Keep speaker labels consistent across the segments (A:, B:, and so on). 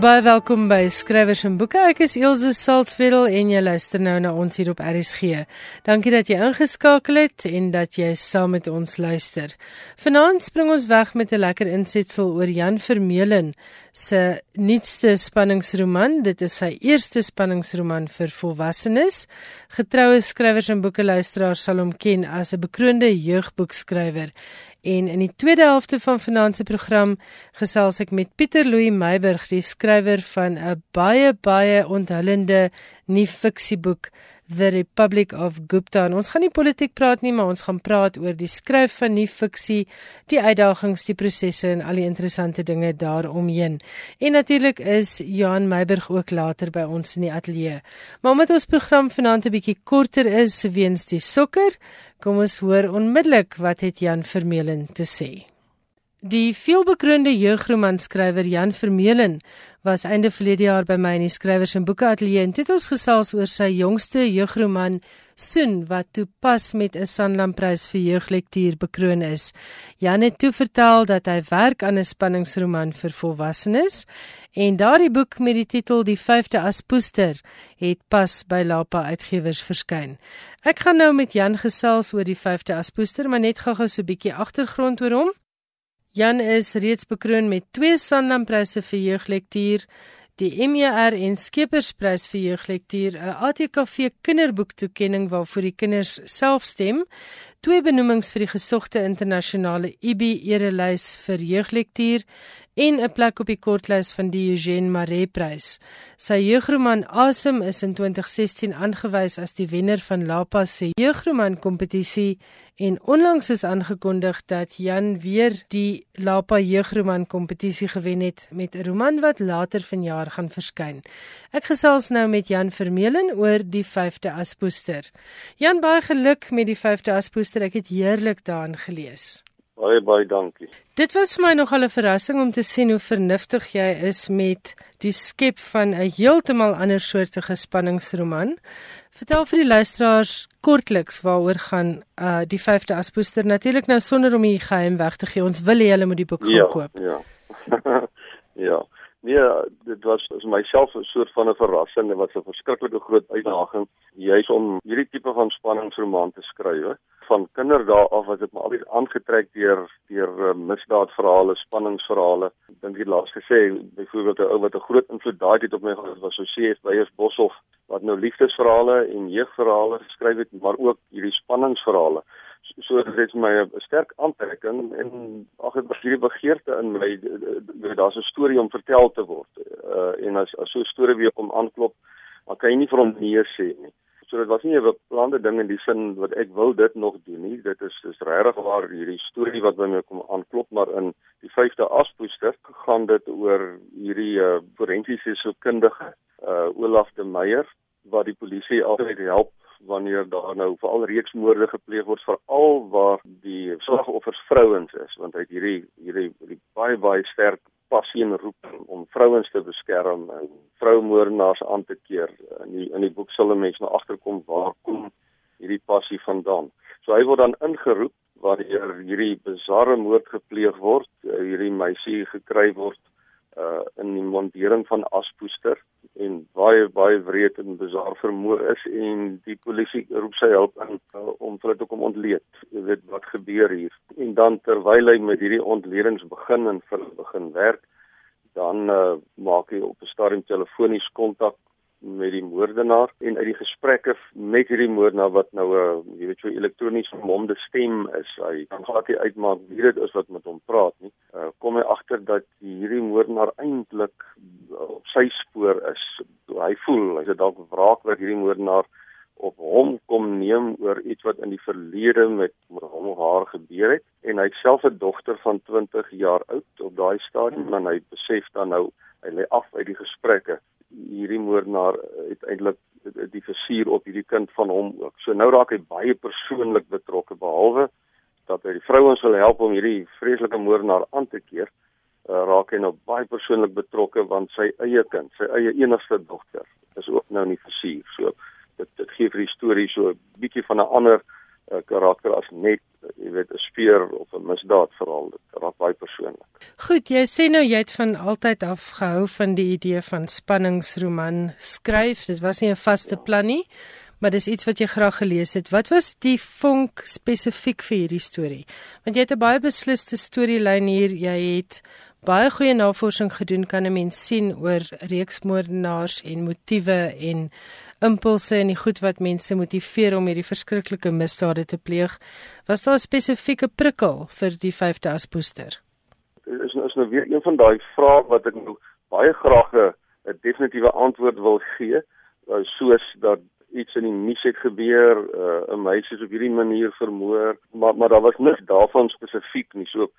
A: Baie welkom by Skrywers en Boeke. Ek is Elsje Salzwetel en jy luister nou na ons hier op RSG. Dankie dat jy ingeskakel het en dat jy saam met ons luister. Vanaand spring ons weg met 'n lekker insetsel oor Jan Vermeulen se nuutste spanningsroman. Dit is sy eerste spanningsroman vir volwassenes. Getroue skrywers en boeke luisteraars sal hom ken as 'n bekroonde jeugboekskrywer. En in die tweede helfte van vanaand se program gesels ek met Pieter Louw Meiburg, die skrywer van 'n baie baie onthullende nuwe fiksieboek The Republic of Gupta. En ons gaan nie politiek praat nie, maar ons gaan praat oor die skryf van nuwe fiksie, die uitdagings, die prosesse en al die interessante dinge daaromheen. En natuurlik is Johan Meiburg ook later by ons in die ateljee. Maar omdat ons program vanaand 'n bietjie korter is weens die sokker, Kom ons hoor onmiddellik wat het Jan Vermeulen te sê. Die veelbekroonde jeugromanskrywer Jan Vermeulen was einde verlede jaar by my in die skrywers en boeke ateljee en het ons gesels oor sy jongste jeugroman Soen wat toepas met 'n Sanlamprys vir jeuglektuur bekroon is. Jan het toe vertel dat hy werk aan 'n spanningsroman vir volwassenes en daardie boek met die titel Die 5de Aspoester het pas by Lapa Uitgewers verskyn. Ek gaan nou met Jan gesels oor die 5de Aspoester, maar net gou-gou so 'n bietjie agtergrond oor hom. Jan is reeds bekroon met twee Sandampryse vir jeuglektuur, die MER en Skepersprys vir jeuglektuur, 'n ATKV kinderboektoekenning waarvoor die kinders self stem, twee benoemings vir die gesogte internasionale IBI erelys vir jeuglektuur en 'n plek op die kortlys van die Eugene Maree Prys. Sy jeugroman Asem is in 2016 aangewys as die wenner van Lapa se jeugroman kompetisie en onlangs is aangekondig dat Jan weer die Lapa jeugroman kompetisie gewen het met 'n roman wat later vanjaar gaan verskyn. Ek gesels nou met Jan Vermeulen oor die 5de Aspoester. Jan baie geluk met die 5de Aspoester. Ek het heerlik daarin gelees.
B: Baie baie dankie.
A: Dit was vir my nogal 'n verrassing om te sien hoe vernuftig jy is met die skep van 'n heeltemal ander soortige spanningsroman. Vertel vir die luisteraars kortliks waaroor gaan uh die 5de aspoester natuurlik nou sonder om die geheim weg te gee. Ons wil hê hulle moet die boek
B: ja,
A: koop.
B: Ja. ja. Nee, dit was vir myself 'n soort van 'n verrassing. Dit was 'n verskriklike groot uitdaging juis om hierdie tipe van spanningsroman te skryf. Van kinderdae af was dit maar altyd aangetrek deur deur uh, misdaadverhale, spanningsverhale. Ek dink jy laas gesê byvoorbeeld 'n ou wat 'n groot invloed daai het op my gehad was so C.F. Beyers Boshoff wat nou liefdesverhale en jeugverhale geskryf het, maar ook hierdie spanningsverhale so dit het my 'n sterk aantrekking en ag ek was hierdie begeerte in my daar's 'n storie om vertel te word. Uh, en as as so 'n storie weer kom aanklop dan kan jy nie vir hom nee sê nie. So dit was nie 'n beplande ding in die sin wat ek wil dit nog doen nie. Dit is dis regtig waar hierdie storie wat by my kom aanklop maar in die 5de aspoester gaan dit oor hierdie uh, forensiese sielkundige uh, Olaf de Meyer wat die polisie altyd help wanneer daar nou veral reeksmoorde gepleeg word veral waar die slagoffers vrouens is want het hierdie hierdie hierdie baie baie sterk passie en roeping om vrouens te beskerm en vroumoordenaars aan te keer. In die in die boek sal 'n mens nou agterkom waar kom hierdie passie vandaan. So hy word dan ingeroep wanneer hierdie bizarre moord gepleeg word hierdie meisie gekry word uh in die montering van aspoester en baie baie wreed en bizar vermoor is en die polisie roep sy hulp in uh, om vir dit om ontleed. Jy weet wat gebeur hier. En dan terwyl hy met hierdie ontledings begin en vir begin werk dan uh, maak hy op 'n stadium telefonies kontak met die moordenaar en uit die gesprekke met hierdie moordenaar wat nou 'n uh, jy weet so elektronies vermomde stem is hy kan glad nie uitmaak wie dit is wat met hom praat nie. Uh, kom hy agter dat hierdie moordenaar eintlik op sy spoor is. Hy voel hy's dalk wraak wat hierdie moordenaar op hom kom neem oor iets wat in die verlede met hom of haar gebeur het. En hy self 'n dogter van 20 jaar oud op daai stadium en hy besef dan nou hy lê af uit die gesprekke hierdie moordenaar uiteindelik die versuur op hierdie kind van hom ook. So nou raak hy baie persoonlik betrokke behalwe dat hy die vrouens wil help om hierdie vreeslike moordenaar aan te keer. Uh, raak hy nou baie persoonlik betrokke want sy eie kind, sy eie enigste dogter, is ook nou in die versuur. So dit dit gee vir die storie so 'n bietjie van 'n ander uh, karakter as net jy weet 'n speer of 'n misdaad verhaal dit raak baie persoonlik.
A: Goed, jy sê nou jy het van altyd af gehou van die idee van spanningsroman skryf. Dit was nie 'n vaste plan nie, maar dis iets wat jy graag gelees het. Wat was die vonk spesifiek vir hierdie storie? Want jy het 'n baie beslisste storielyn hier. Jy het baie goeie navorsing gedoen kan 'n mens sien oor reeksmoordenaars en motiewe en impulse en die goed wat mense motiveer om hierdie verskriklike misdade te pleeg. Was daar 'n spesifieke prikkel vir die 5de as poester?
B: Is is nou weer een van daai vrae wat ek nou baie graag 'n definitiewe antwoord wil gee, uh, soos dat iets in die nuus het gebeur, uh, 'n meisie is op hierdie manier vermoor, maar maar daar was niks daarvan spesifiek nie. So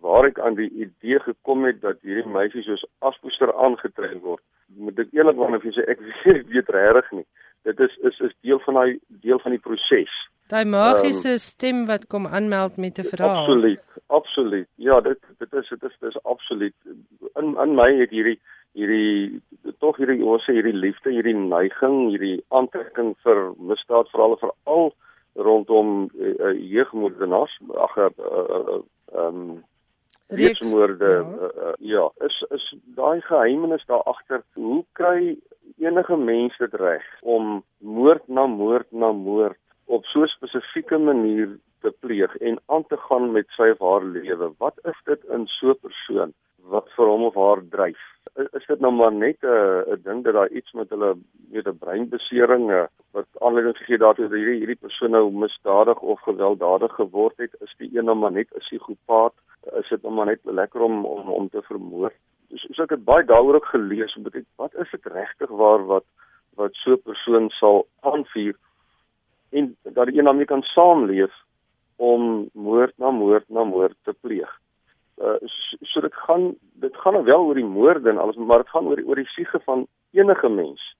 B: waar ek aan die idee gekom het dat hierdie meisie soos aspoester aangetrek word, moet ek eerlikwaar of jy sê ek weet, regtig nie. Dit is is is deel van daai deel van die proses.
A: Daai magiese um, stem wat kom aanmeld met 'n verhaal.
B: Absoluut, absoluut. Ja, dit dit is dit is dis absoluut in in my het hierdie hierdie tog hierdie ons sê hierdie liefde, hierdie neiging, hierdie aantrekking vir misdaad veral veral rondom uh, uh, jeugmoordenaars, ag uh, uh, uh, um reeksmoorde ja. Uh, uh, ja is is daai geheimenis daar agter hoe kry enige mens dit reg om moord na moord na moord op so 'n spesifieke manier te pleeg en aan te gaan met sy of haar lewe? Wat is dit in so 'n persoon wat vir hom of haar dryf is, is dit nou maar net 'n 'n ding dat daar iets met hulle weet 'n breinbesering wat aanleiding gegee daartoe dat hierdie hierdie persoon nou misdadig of gewelddadig geword het is die een nou maar net 'n psigopaat is dit nou maar net lekker om om om te vermoor. Dus so ek het baie daaroor ook gelees om dit wat is dit regtig waar wat wat so 'n persoon sal aanvuur en dat die een daarmee kan saamleef om moord na moord na moord te pleeg. Uh so, so dit gaan dit gaan nou wel oor die moorde en alles maar dit gaan oor oor die siege van enige mens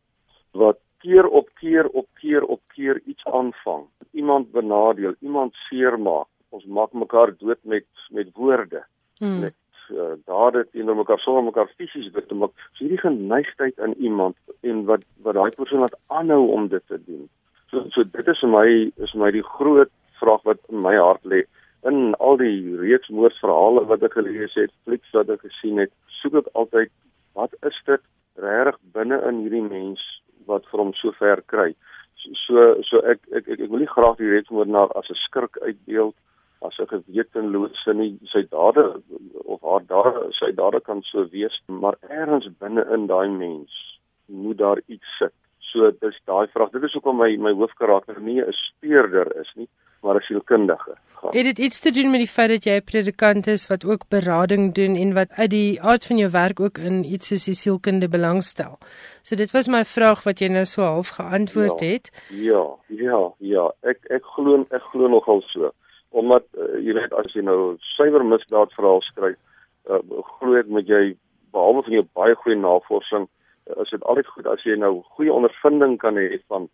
B: wat keer op keer op keer op keer iets aanvang, iemand benadeel, iemand seermaak. Ons maak mekaar dood met met woorde. Hmm. met uh, dade teenoor mekaar sonder mekaar fisies dood te maak. So hierdie geneigtheid in iemand en wat wat daai persoon wat aanhou om dit te doen. So so dit is vir my is my die groot vraag wat in my hart lê in al die reeks moordverhale wat ek gelees het flieks wat ek gesien het soek ek altyd wat is dit regtig binne in hierdie mens wat vir hom so ver kry? So so ek ek ek, ek wil nie graag die reeksmoordenaar as 'n skurk uitbeeld as 'n gewetenlose nie. Sy dade of haar dade sy dade kan so wees maar ergens binne in daai mens moet daar iets sit. So dis daai vraag. Dit is hoekom my my hoofkarakter nie 'n speurder is nie maar 'n sielkundige
A: gaan. Het dit iets te doen met die feit dat jy 'n predikant is wat ook berading doen en wat uit die aard van jou werk ook in iets soos die sielkunde belangstel? So dit was my vraag wat jy nou so half geantwoord
B: ja,
A: het.
B: Ja ja ja. Ek ek glo ek glo nogal so. Omdat uh, jy weet as jy nou suiwer misdaad verhaal skryf, uh, glo ek met jy behalwe van jou baie goeie navorsing, uh, is dit altyd goed as jy nou goeie ondervinding kan hê van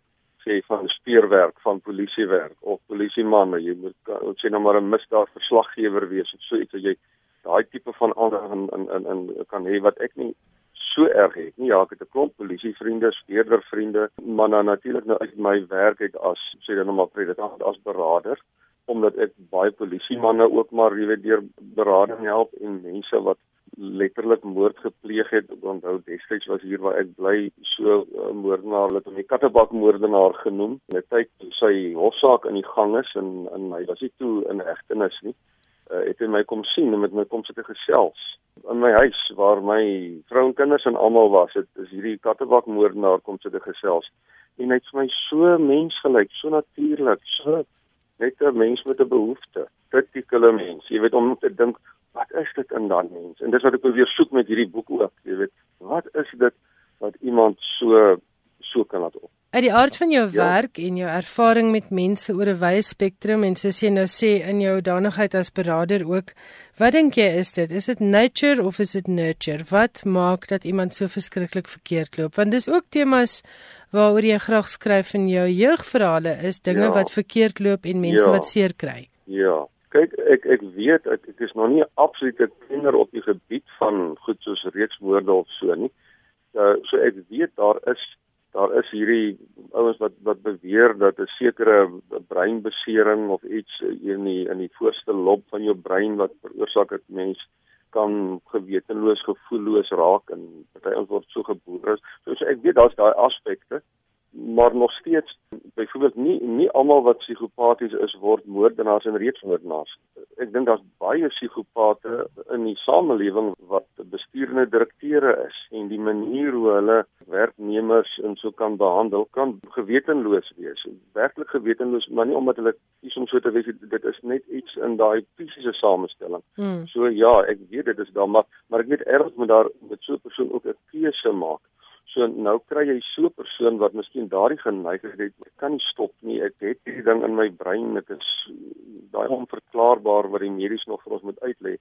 B: sê van speurwerk, van polisiewerk of polisieman, jy moet ons sê nou maar 'n misdaad verslaggewer wees of so iets as jy daai tipe van aandag in in in, kan hê wat ek nie so erg het nie. Ja, ek het 'n klomp polisievriende, speurder vriende, maar dan natuurlik nou uit my werk het as sê dan nou maar predikant as beraader omdat ek baie polisiemanne ook maar jy weet deur berading help en mense wat letterlik moord gepleeg het. Ek onthou destyds was hier waar ek bly so 'n uh, moordenaar wat hom die kattebak moordenaar genoem. Net tyd sy hofsaak in die gang is en en hy was nie toe in hegtenis nie. Uh, het hy my kom sien en met my kom sit gesels in my huis waar my vrou en kinders en almal was. Dit is hierdie kattebak moordenaar kom sit gesels. En hy het vir my so mensgelyk, so natuurlik, so net 'n mens met 'n behoefte, kritieke mens. Jy weet om te dink, wat is dit in daai mens? En dis wat ek probeer soek met hierdie boek ook, jy weet, wat is dit wat iemand so so kan laat op?
A: Uit die aard van jou ja. werk en jou ervaring met mense oor 'n wye spektrum en soos jy nou sê in jou danigheid as beraader ook, wat dink jy is dit? Is dit nature of is dit nurture? Wat maak dat iemand so verskriklik verkeerd loop? Want dis ook temas waaroor jy graag skryf in jou jeugverhale is dinge ja. wat verkeerd loop en mense ja. wat seer kry.
B: Ja. Kyk, ek ek weet ek, ek is nog nie 'n absolute kenner op die gebied van goed soos reeksmoorde of so nie. Uh, so ek weet daar is daar is hierdie ouens wat wat beweer dat 'n sekere breinbesering of iets in die in die voorste lob van jou brein wat veroorsaak dat mens kan gewetenloos gevoelloos raak en party ons word so gebore. So, so ek weet daar's daai aspekte, maar nog steeds byvoorbeeld nie nie almal wat psigopaties is word moordenaars en reeds moordenaars. Ek dink daar's baie psigopate in die samelewing wat bestuurende direkteure is en die manier hoe hulle werknemers en so kan behandel kan gewetenloos wees. Werklik gewetenloos, maar nie omdat hulle kies om so te wees dit is net iets in daai fisiese samestelling. Hmm. So ja, ek weet dit is daar maar maar ek weet erns moet daar met so 'n persoon ook 'n keuse maak. So nou kry jy so 'n persoon wat miskien daardie geneigtheid het, ek kan nie stop nie. Ek het hierdie ding in my brein, dit is daai onverklaarbaar wat die medies nog vir ons moet uitlê.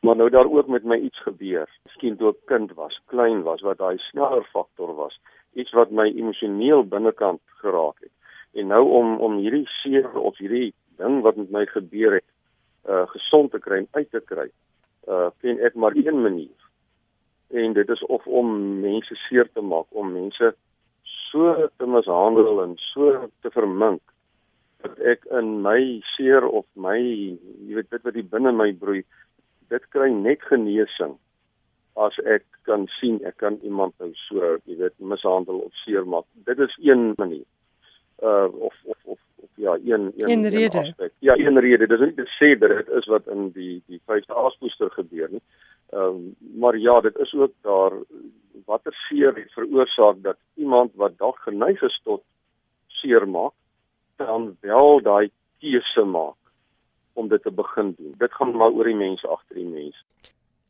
B: Maar nou daar ook met my iets gebeur. Miskien toe ek kind was, klein was, wat daai sneller faktor was, iets wat my emosioneel binnekant geraak het. En nou om om hierdie seer of hierdie ding wat met my gebeur het, uh gesond te kry en uit te kry, uh ken ek maar een manier en dit is of om mense seer te maak, om mense so te mishandel en so te vermink dat ek in my seer of my jy weet dit wat die binne my broei, dit kry net genesing as ek kan sien ek kan iemand nou so jy weet mishandel of seer maak. Dit is een manier. Uh of of of of ja, een een,
A: een, een aspek.
B: Ja, een rede. Dit is nie te sê dat dit is wat in die die vyfde aaspoester gebeur nie. Ehm um, maar ja, dit is ook daar watter seer het veroorsaak dat iemand wat dalk geneig is tot seer maak, dan wel daai keuse maak om dit te begin doen. Dit gaan maar oor die mense agter die mens.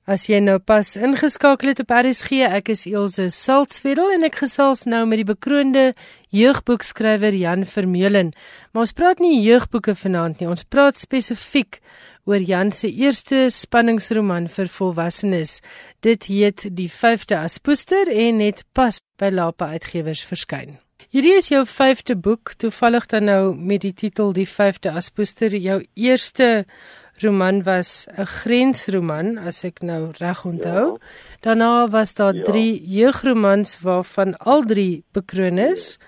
A: As jy nou pas ingeskakel het op RSG, ek is Elsje Saltzfeld en ek gesels nou met die bekroonde jeugboekskrywer Jan Vermeulen. Maar ons praat nie jeugboeke vanaand nie, ons praat spesifiek oor Jan se eerste spanningsroman vir volwassenes. Dit heet Die 5de Aspoester en het pas by Lapa Uitgewers verskyn. Hierdie is jou 5de boek, toevallig dan nou met die titel Die 5de Aspoester, jou eerste roman was 'n grensroman as ek nou reg onthou. Ja. Daarna was daar 3 ja. jeugromans waarvan al 3 bekroon is. Ja.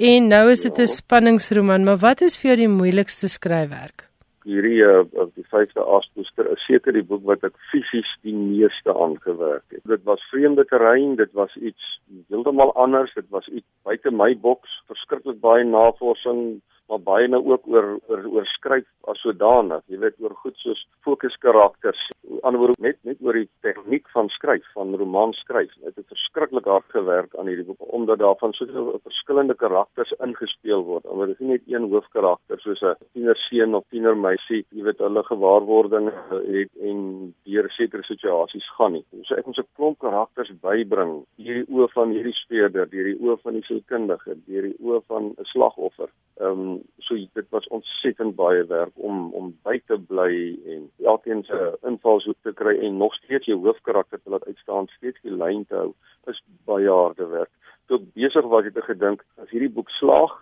A: En nou is dit 'n ja. spanningsroman, maar wat is vir jou die moeilikste skryfwerk?
B: Hierdie uh, die vyfde aspoester is seker die boek wat ek fisies die meeste aangewerk het. Dit was vreemde terrein, dit was iets heeltemal anders, dit was iets buite my boks, verskriklik baie navorsing, maar baie nou ook oor oor oor skryf as sodanig, jy weet oor goed soos fokuskarakters. Anderswoorde net net oor die tegniek van skryf, van roman skryf. Dit het verskriklik hard gewerk aan hierdie boek omdat daarvan soveel verskillende karakters ingespeel word. Want dit is nie net een hoofkarakter soos 'n tienerseun of tienermeisie, jy weet hulle gewaarwordinge het en deur sekere situasies gaan nie. So ek moet 'n klomp karakters bybring, hierdie oë van hierdie speurder, hierdie oë van die sielkundige, hierdie oë van 'n slagoffer. Ehm um, so dit was ontsettend baie werk om om by te bly en elkeen se invalshoek te kry en nog steeds jou hoofkarakter te laat uitstaan, steeds die lyn te hou, is baie harde werk. Toe ek besig was het ek gedink as hierdie boek slaag,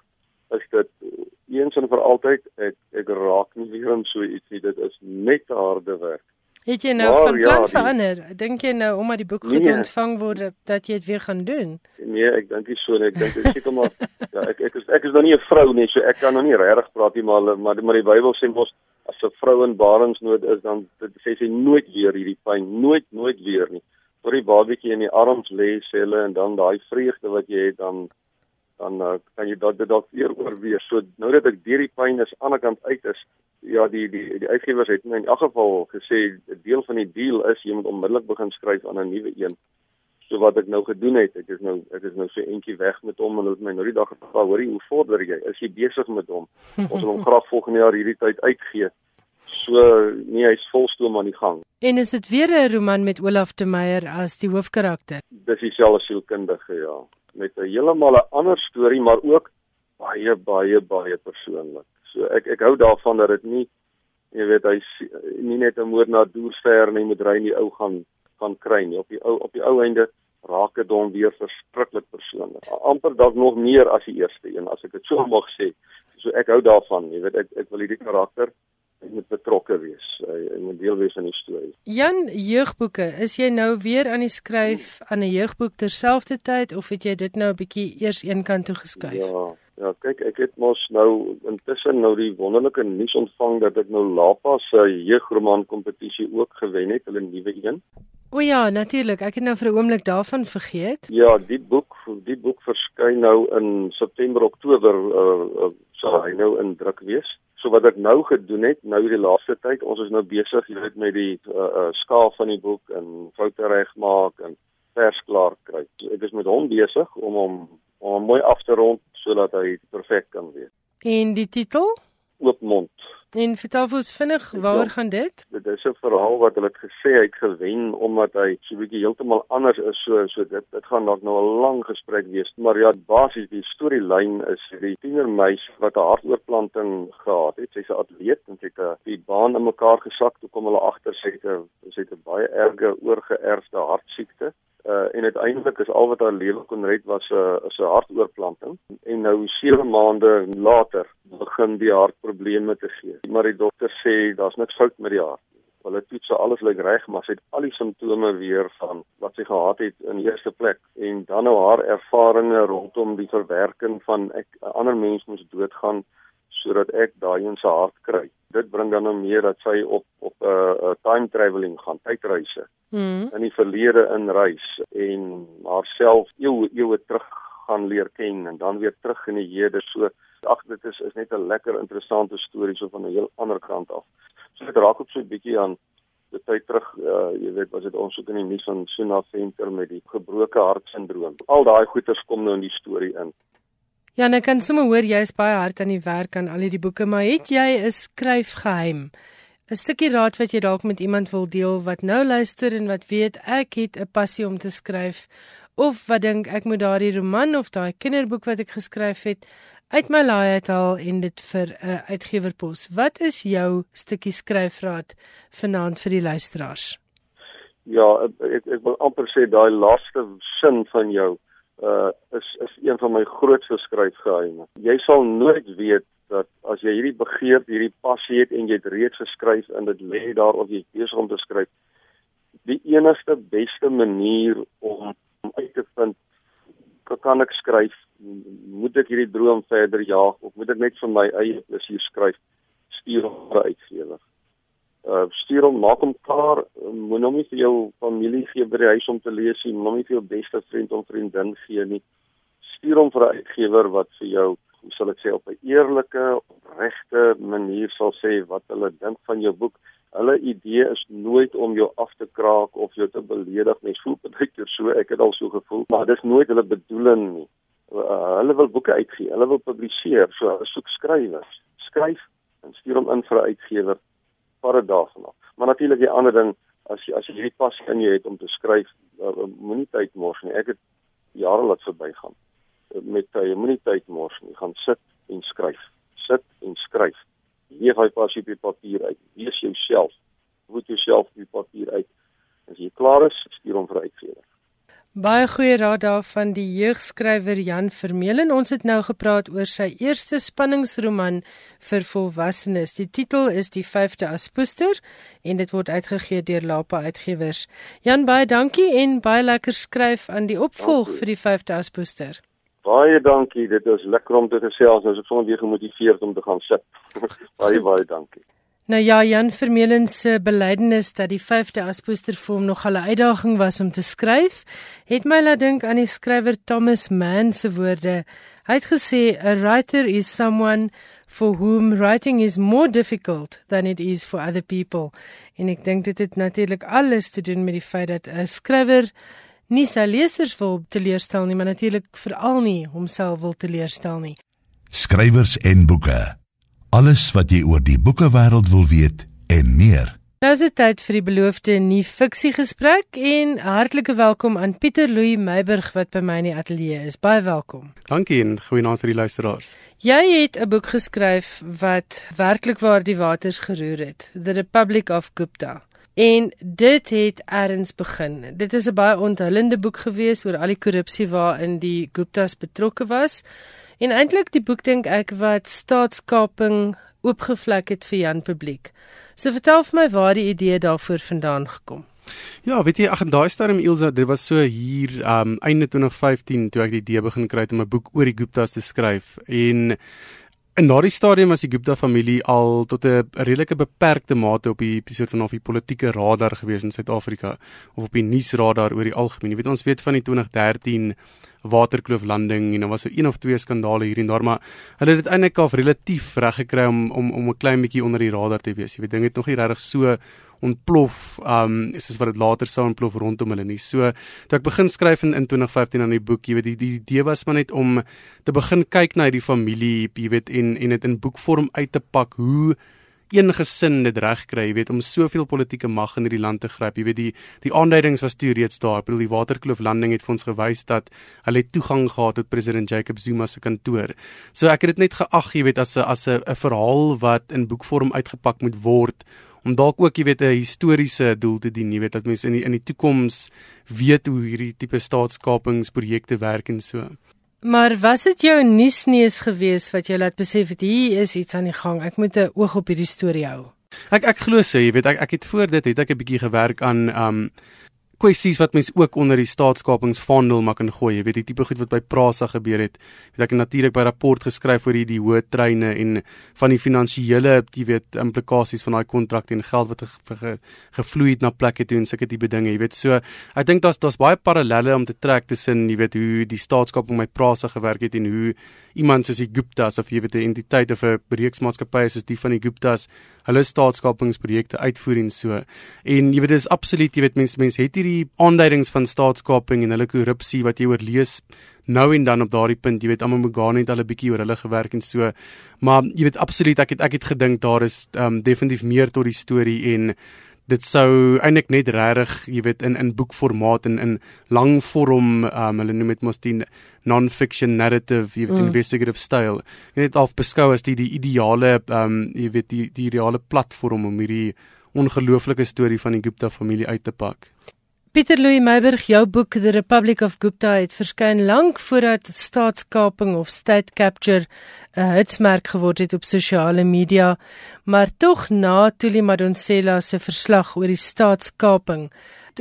B: is dit eens en vir altyd ek ek raak nie weer in so iets nie. Dit is net harde werk.
A: Het jy nou maar, van plan ja, verander? Dink jy nou omdat die boek goed nee, ontvang word dat jy dit weer gaan doen?
B: Nee, ek dink nie so nie. Ek dink ek seker maar ja, ek ek is ek is nog nie 'n vrou nie, so ek kan nog nie regtig praat nie, maar maar maar die Bybel sê mos as 'n vrou in baringsnood is dan dit sê sy nooit weer hierdie pyn, nooit nooit weer nie. Tot die babatjie in die arms lê, sê hulle en dan daai vreugde wat jy het dan dan uh, kan jy dalk dit dalk weer oorweeg. So nou dat ek deur die pyn is aan die kant uit is, ja, die die die uitgewers het in elk geval gesê 'n deel van die deal is jy moet onmiddellik begin skryf aan 'n nuwe een. So wat ek nou gedoen het, ek is nou ek is nou so eentjie weg met hom en hulle het my nou die dag gevra, hoorie, hoe vorder jy? Is jy besig met hom? Ons wil hom graag volgende jaar hierdie tyd uitgee. So nee, hy's volstoom aan die gang.
A: En is dit weer 'n roman met Olaf de Meyer as die hoofkarakter?
B: Dis dieselfde sielkundige, ja met 'n heeltemal 'n ander storie maar ook baie baie baie persoonlik. So ek ek hou daarvan dat dit nie jy weet hy's nie net 'n moordenaar doorsver nie met ry in die ou gaan gaan kry nie. Op die ou op die ou einde raak dit hom weer verskriklik persoonlik. amper dalk nog meer as die eerste een as ek dit so mag sê. So ek hou daarvan, jy weet ek ek wil hierdie karakter hy moet betrokke wees. Hy, hy moet deel wees aan die storie.
A: Jan, jeugboeke, is jy nou weer aan die skryf aan 'n jeugboek terselfdertyd of het jy dit nou 'n bietjie eers een kant toe geskuif?
B: Ja, Ja, kyk, ek het mos nou intussen nou die wonderlike nuus ontvang dat ek nou Lapa se jeugroman kompetisie ook gewen het, hulle nuwe een.
A: O ja, natuurlik. Ek het nou vir 'n oomblik daarvan vergeet.
B: Ja, die boek, die boek verskyn nou in September, Oktober uh, uh sal hy nou in druk wees. So wat ek nou gedoen het, nou hierdie laaste tyd, ons is nou besig, jy weet met die uh, uh skaal van die boek en foute regmaak en vers klaar kry. So ek is met hom besig om hom om hom mooi af te rond sodat hy perfek kan wees.
A: En die titel?
B: Oopmond.
A: En vertel ons vinnig waaroor ja, gaan dit?
B: Dit is 'n verhaal wat hulle het gesê hy het gewen omdat hy so 'n bietjie heeltemal anders is so so dit dit gaan dalk nou 'n lang gesprek wees. Maar ja, basies die storielyn is die tienermeis wat 'n hartoortplanting gehad het. Sy's 'n atleet en sy het 'n die baan in mekaar gesak toe kom hulle agter sy het 'n sy het 'n baie erge oorgeerfde hartsiekte uh, en uiteindelik is al wat haar lewe kon red was 'n uh, is 'n hartoortplanting en nou 7 maande later begin die hartprobleme te gee. Maar die dokter sê daar's niks fout met die hart hulle toets alles lyk reg maar sy het al die simptome weer van wat sy gehad het in eerste plek. En dan nou haar ervarings rondom die verwerking van ek 'n ander mens moes doodgaan sodat ek daai in sy hart kry. Dit bring dan nou meer dat sy op op 'n uh, uh, time travelling gaan, tydreise. Mm. In die verlede in reis en haarself eeue eeue terug gaan leer ken en dan weer terug in die hede. So ag dit is is net 'n lekker interessante storie so van 'n heel ander kant af. So dit raak ook so 'n bietjie aan die tyd terug, uh, jy weet, was dit ons ook in die nuus van Suna Venter met die gebroke hartsindroom. Al daai goeters kom nou in die storie in.
A: Ja, ek kan sommer hoor jy is baie hard aan die werk aan al hierdie boeke, maar het jy 'n skryfgeheim? 'n Stukkie raad wat jy dalk met iemand wil deel wat nou luister en wat weet ek het 'n passie om te skryf of wat dink ek moet daardie roman of daai kinderboek wat ek geskryf het uit my laai uithaal en dit vir 'n uh, uitgewer pos. Wat is jou stukkie skryfraad vanaand vir die luisteraars?
B: Ja, ek ek wil amper sê daai laaste sin van jou uh is is een van my grootste skryfgeheime. Jy sal nooit weet dat as jy hierdie begeerte, hierdie passie het en jy het reeds geskryf en dit lê daar of jy besig om te skryf, die enigste beste manier om, om uit te vind kan ek skryf, moet ek hierdie droom verder jaag of moet ek net vir my eie plesier skryf, stuur hom vir uitgewer uh stuur hom maak hom klaar. Moet hom nie vir jou familie gee by die huis om te lees nie. Moet hom nie vir jou beste vriend of vriendin gee nie. Stuur hom vir 'n uitgewer wat vir jou hoe sal ek sê op 'n eerlike opregte manier sal sê wat hulle dink van jou boek. Hulle idee is nooit om jou af te kraak of jou te beledig mens voel baie keer so ek het al so gevoel maar dis nooit hulle bedoeling nie. Uh, hulle wil boeke uitgee hulle wil publiseer. So hulle soek skrywers. Skryf en stuur hom in vir 'n uitgewer vat dit daarvan af. Maar natuurlik die ander ding as jy as jy hierdie pas in jou het om te skryf, uh, moenie tyd mors nie. Ek het jare laat verbygaan uh, met tye, moenie tyd mors nie. Gaan sit en skryf. Sit en skryf. Leef hy pas op die papier uit. Wees jouself. Voed jouself op die papier uit. As jy klaar is, stuur hom vir uitgewer.
A: Baie goeie raad daar van die jeugskrywer Jan Vermeulen. Ons het nou gepraat oor sy eerste spanningsroman vir volwassenes. Die titel is Die 5de Aspoester en dit word uitgegee deur Lapa Uitgewers. Jan, baie dankie en baie lekker skryf aan die opvolg dankie. vir die 5de Aspoester.
B: Baie dankie. Dit is lekker om te gesels. Ons is sommer weer gemotiveerd om te gaan sit. baie baie dankie.
A: Nou ja, Jan Vermeulen se belydenis dat die 5de aspoester vir hom nog 'n uitdaging was om te skryf, het my laat dink aan die skrywer Thomas Mann se woorde. Hy het gesê, "A writer is someone for whom writing is more difficult than it is for other people." En ek dink dit het natuurlik alles te doen met die feit dat 'n skrywer nie sy lesers wil teleurstel nie, maar natuurlik veral nie homself wil teleurstel nie.
C: Skrywers en boeke Alles wat jy oor die boekewêreld wil weet en meer.
A: Nou is dit tyd vir die beloofde nuwe fiksie gesprek en hartlike welkom aan Pieter Louw Meiburg wat by my in die ateljee is. Baie welkom.
D: Dankie en goeienaand vir die luisteraars.
A: Jy het 'n boek geskryf wat werklik waar die waters geroer het, The Republic of Gupta. En dit het eers begin. Dit is 'n baie onthullende boek gewees oor al die korrupsie waarin die Guptas betrokke was. En eintlik die boek dink ek wat staatskaping oopgevlek het vir Jan publiek. So vertel vir my waar die idee daarvoor vandaan gekom.
D: Ja, weet jy, ag en daai stadium Ilse, dit was so hier um einde 2015 toe ek die idee begin kry om 'n boek oor die Guptas te skryf en in daardie stadium was die Gupta familie al tot 'n redelike beperkte mate op die soort van of die politieke radar gewees in Suid-Afrika of op die nuusradar oor die algemeen. Jy weet ons weet van die 2013 Waterkloof landing en daar was so een of twee skandale hier en daar maar hulle het dit eintlik al relatief reg gekry om om om 'n klein bietjie onder die radar te wees. Jy weet dinge het nog nie regtig so ontplof um soos wat dit later sou ontplof rondom hulle nie. So toe ek begin skryf in, in 2015 aan die boek, jy weet die die idee was maar net om te begin kyk na hierdie familie, jy weet en en dit in boekvorm uit te pak hoe een gesin dit reg kry, jy weet om soveel politieke mag in hierdie land te gryp. Jy weet die die aanduidings was toe reeds daar. Ek bedoel die Waterkloof landing het vir ons gewys dat hulle toegang gehad tot president Jacob Zuma se kantoor. So ek het dit net geag, jy weet as 'n as 'n verhaal wat in boekvorm uitgepak moet word om dalk ook jy weet 'n historiese doel te dien, jy weet dat mense in die, in die toekoms weet hoe hierdie tipe staatskapingsprojekte werk en so.
A: Maar was dit jou nuusneus gewees wat jou laat besef het hier is iets aan die gang. Ek moet 'n oog op hierdie storie hou.
D: Ek ek glo sê, jy weet ek ek het voor dit het ek 'n bietjie gewerk aan um kwessies wat mense ook onder die staatskapingsvandel maak en gooi. Jy weet die tipe goed wat by Prasa gebeur het. Weet ek het natuurlik by rapport geskryf oor die die hoë treine en van die finansiële, jy weet, implikasies van daai kontrakte en geld wat ge, ge, gevloei het na plekke toe en sulke tipe dinge. Jy weet, so ek dink daar's daar's baie parallelle om te trek tussen jy weet hoe die staatskaping by Prasa gewerk het en hoe iemand soos die Guptas of jy weet 'n entiteit of 'n bereiksmaatskappy soos die van die Guptas hulle staatskapingsprojekte uitvoer en so. En jy weet dis absoluut jy weet mense mense het hierdie aanduidings van staatskaping en hulle korrupsie wat jy oorlees nou en dan op daardie punt, jy weet almal Mogane het al 'n bietjie oor hulle gewerk en so. Maar jy weet absoluut ek het ek het gedink daar is um, definitief meer tot die storie en dit sou eintlik net regtig, jy weet in in boekformaat en in lang vorm, um, hulle noem dit mos die non-fiction narrative, jy weet mm. investigative style. Net half beskou as die die ideale um jy weet die die ideale platform om hierdie ongelooflike storie van die Gupta familie uit te pak.
A: Pieter Louw Meiberg, jou boek The Republic of Gupta het verskyn lank voordat staatskaping of state capture 'n hitsmerk geword het op sosiale media, maar tog na Tuli Madonsela se verslag oor die staatskaping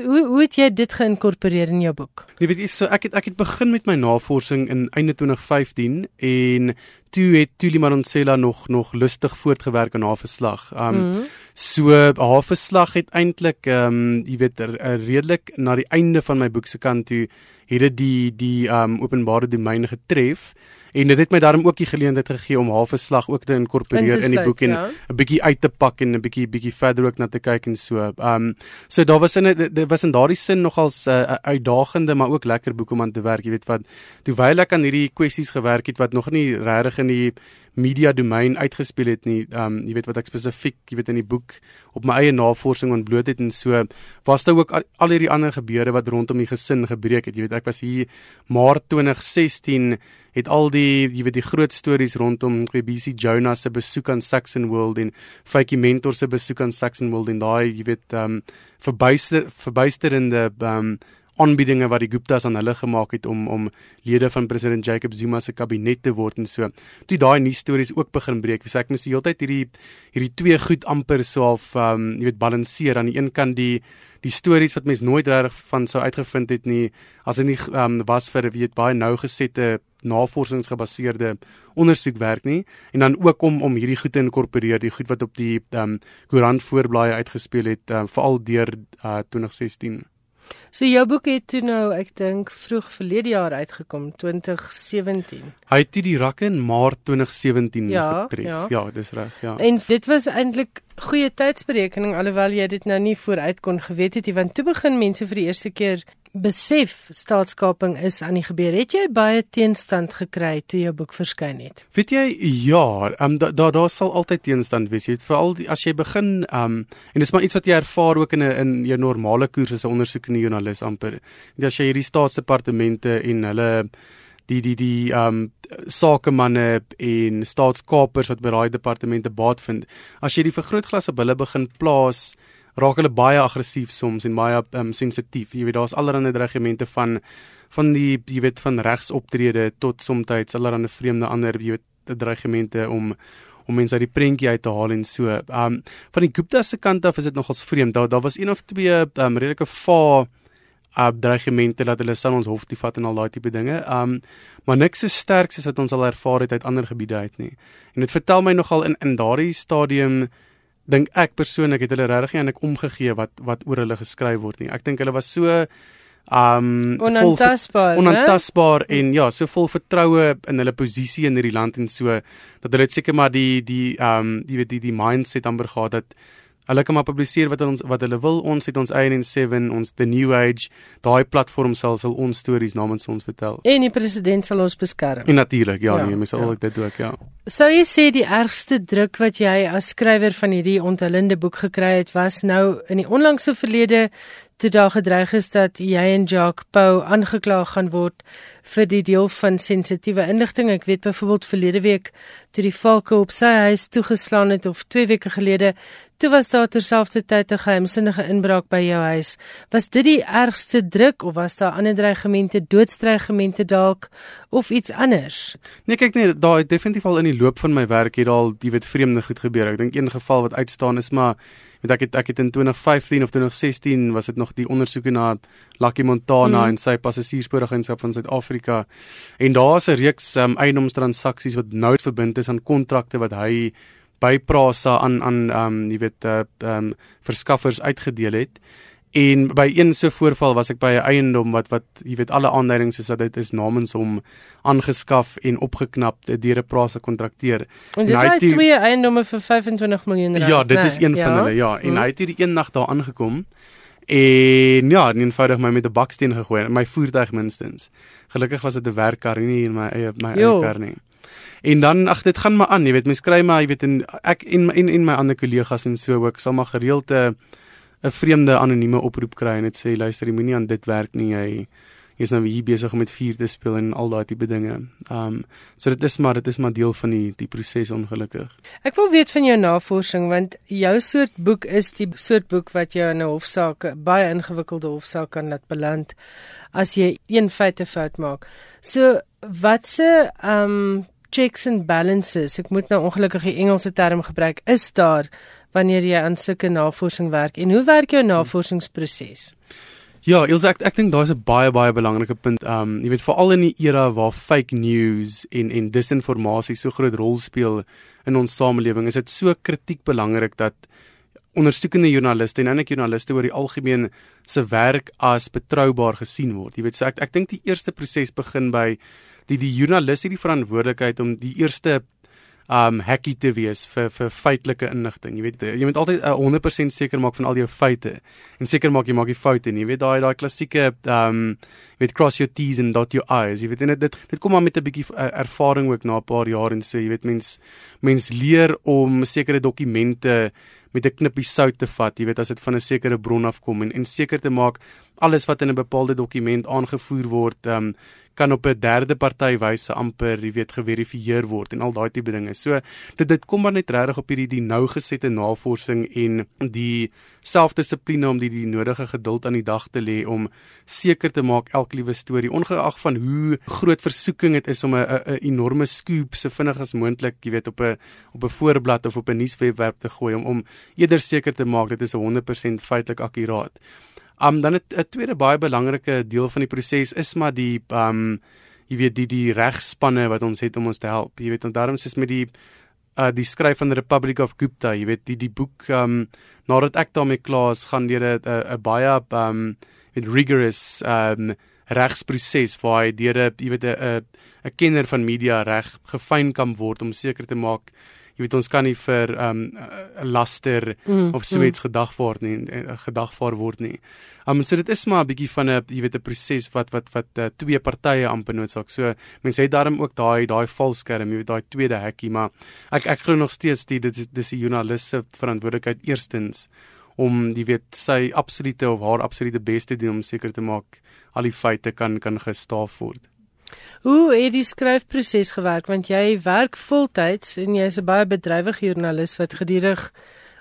A: hoe hoe het jy dit geïnkorporeer in jou boek?
D: Jy weet, so ek het ek het begin met my navorsing in einde 2015 en toe het Tuli Maronsela nog nog lustig voortgewerk aan haar verslag. Um mm -hmm. So haar verslag het eintlik um jy weet redelik na die einde van my boek se kant toe het dit die die um openbare domein getref en dit het my daarom ook die geleentheid gegee om haar verslag ook te inkorporeer in die boek en 'n ja. bietjie uit te pak en 'n bietjie bietjie verder ook na te kyk en so. Um so daar was in dit was in daardie sin nogals 'n uh, uitdagende maar ook lekker boek om aan te werk, jy weet wat terwyl ek aan hierdie kwessies gewerk het wat nog nie regtig in die media domein uitgespeel het nie. Um jy weet wat ek spesifiek, jy weet in die boek op my eie navorsing ontbloot het en so was daar ook al, al hierdie ander gebeure wat rondom die gesin gebreek het. Jy weet ek was hier Maart 2016 het al die jy weet die groot stories rondom BBC Jonas se besoek aan Saxon World en Fakie Mentor se besoek aan Saxon World en daai jy weet um verbuister verbuisterende um aanbiedinge wat die Guptas aan hulle gemaak het om om lede van president Jacob Zuma se kabinet te word en so. Toe daai nuus stories ook begin breek, so ek moes die hele tyd hierdie hierdie twee goed amper so half um jy weet balanseer aan die een kant die die stories wat mens nooit reg van sou uitgevind het nie as dit nie um, was vir weet baie nougesette navorsingsgebaseerde ondersoekwerk nie. En dan ook om om hierdie goed te inkorporeer die goed wat op die um, koerant voorblaaie uitgespeel het um, veral deur uh, 2016
A: So jou boek het toe nou ek dink vroeg verlede jaar uitgekom 2017.
D: Hy het die rakke in Maart 2017 ja, getref. Ja, ja dis reg, ja.
A: En dit was eintlik goeie tydsberekening alhoewel jy dit nou nie vooruit kon geweet het nie want toe begin mense vir die eerste keer besef staatskaping is aan die gebeur. Het jy baie teenstand gekry toe jou boek verskyn het?
D: Weet jy ja, um, daar daar da sal altyd teenstand wees. Jy weet veral as jy begin um en dis maar iets wat jy ervaar ook in 'n in jou normale koers as 'n ondersoekende joernalis amper. Net as jy hierdie staatsdepartemente en hulle die die die um sakemanne en staatskapers wat by daai departemente baat vind. As jy die vergrootglas op hulle begin plaas raak hulle baie aggressief soms en baie um, sensitief. Jy weet daar's allerlei dreigemente van van die jy weet van regsoptrede tot soms allerlei vreemde ander jy weet dreigemente om om mense uit die prentjie uit te haal en so. Um van die Gupta se kant af is dit nogals vreemd. Daar daar was een of twee um redelike va uh dreigemente dat hulle sal ons hof toe vat en al daai tipe dinge. Um maar niks so sterk soos wat ons al ervaar het uit ander gebiede uit nie. En dit vertel my nogal in in daardie stadium dink ek persoonlik het hulle regtig nie aan ek omgegee wat wat oor hulle geskryf word nie. Ek dink hulle was so um
A: onantastbaar,
D: onantastbaar en ja, so vol vertroue in hulle posisie in hierdie land en so dat hulle seker maar die die um jy weet die die mindset amper gehad dat hulle kan maar publiseer wat ons wat hulle wil. Ons het ons eie en 7, ons the new age, daai platform sal sal ons stories namens ons vertel.
A: En die president sal ons beskerm.
D: En natuurlik, ja, ja, nee, mens sal ja. dit ook, ja.
A: Sou jy sê die ergste druk wat jy as skrywer van hierdie onthullende boek gekry het was nou in die onlangse verlede toe daar gedreig is dat jy en Jacques Pau aangekla gaan word vir die deel van sensitiewe inligting. Ek weet byvoorbeeld verlede week toe die valke op sy huis toegeslaan het of 2 weke gelede, toe was daar terselfdertyd 'n geheimsinnige inbraak by jou huis. Was dit die ergste druk of was daar ander dreigemente, doodstrygemente dalk of iets anders?
D: Nee, kyk nee, daar het definitief al in die loop van my werk hier al, jy weet, vreemde goed gebeur. Ek dink een geval wat uitstaan is maar weet ek het ek het in 2015 of 2016 was dit nog die ondersoeke na Lucky Montana mm. en sy passasierspooragentskap van Suid-Afrika en daar's 'n reeks um, eiendomstransaksies wat nou verbind is aan kontrakte wat hy by Prasa aan aan um jy weet uh um verskaffers uitgedeel het En by een so voorval was ek by 'n eiendom wat wat jy weet alle aanduidings is dat dit is namens hom aangeskaf en opgeknap deur 'n prase kontrakteur.
A: En dis hy die twee eiendomme vir 25 miljoen rand.
D: Ja, dit nee, is een ja? van hulle, ja. En hmm. hy het hier die een nag daar aangekom. En ja, en eenvoudig my met 'n baksteen gegooi, my voertuig minstens. Gelukkig was dit 'n werkkar nie in my eie my eie kar nie. En dan ag dit gaan maar aan, jy weet, mens kry maar, jy weet, en ek en en, en my ander kollegas en so ook sal maar gereeld 'n uh, 'n vreemde anonieme oproep kry en dit sê luister, jy moenie aan dit werk nie. Jy jy's nou hier besig om met vuur te speel en al daai tipe dinge. Um so dit is maar dit is maar deel van die die proses ongelukkig.
A: Ek wil weet van jou navorsing want jou soort boek is die soort boek wat jou in 'n hofsaak baie ingewikkelde hofsaak kan laat beland as jy een feite fout maak. So watse um checks and balances, ek moet nou ongelukkig die Engelse term gebruik, is daar wanneer jy aan sulke navorsing werk en hoe werk jou navorsingsproses?
D: Ja, Ilse, ek ek dink daar's 'n baie baie belangrike punt. Um jy weet veral in die era waar fake news en en disinformasie so groot rol speel in ons samelewing, is dit so kritiek belangrik dat ondersoekende joernaliste en ander joernaliste oor die algemeen se werk as betroubaar gesien word. Jy weet, so ek ek dink die eerste proses begin by die die joernalis het die verantwoordelikheid om die eerste um hackie te wees vir vir feitelike inligting. Jy weet jy moet altyd uh, 100% seker maak van al jou feite en seker maak jy maak nie foute nie. Jy weet daai daai klassieke um jy weet cross your t's and dot your i's. Jy weet dit dit dit kom maar met 'n bietjie uh, ervaring ook na 'n paar jaar en so jy weet mens mens leer om sekere dokumente met 'n knippie sout te vat, jy weet as dit van 'n sekere bron afkom en en seker te maak alles wat in 'n bepaalde dokument aangevoer word, ehm um, kan op 'n derde party wyse amper, jy weet, geverifieer word en al daai tipe dinge. So dit dit kom maar net regtig op hierdie die nou gesette navorsing en die selfdissipline om die die nodige geduld aan die dag te lê om seker te maak elke liewe storie ongeag van hoe groot versoeking dit is om 'n 'n enorme scoop so vinnig as moontlik, jy weet, op 'n op 'n voorblad of op 'n nuuswebwerf te gooi om om eerder seker te maak dit is 100% feitelik akkuraat. Um dan 'n tweede baie belangrike deel van die proses is maar die um jy weet die die regspanne wat ons het om ons te help. Jy weet en daarom is met die uh die skryf van the Republic of Gupta, jy weet die die boek um nadat ek daarmee klaar is, gaan deur 'n 'n baie um met rigorous um regsproses waar hy deur 'n jy weet 'n 'n kenner van media reg gefyn kan word om seker te maak jy weet ons kan nie vir 'n um, laster mm, of so iets mm. gedagvaar nie gedagvaar word nie. Um so dit is maar 'n bietjie van 'n jy weet 'n proses wat wat wat uh, twee partye amper noodsaak. So mense het daarom ook daai daai valskerm, jy weet daai tweede hekkie, maar ek ek glo nog steeds die dit is dis die joernalis se verantwoordelikheid eerstens om die weet sy absolute of haar absolute beste doen om seker te maak al die feite kan kan gestaaf word.
A: Hoe het die skryfproses gewerk want jy werk voltyds en jy's 'n baie bedrywige joernalis wat gedurig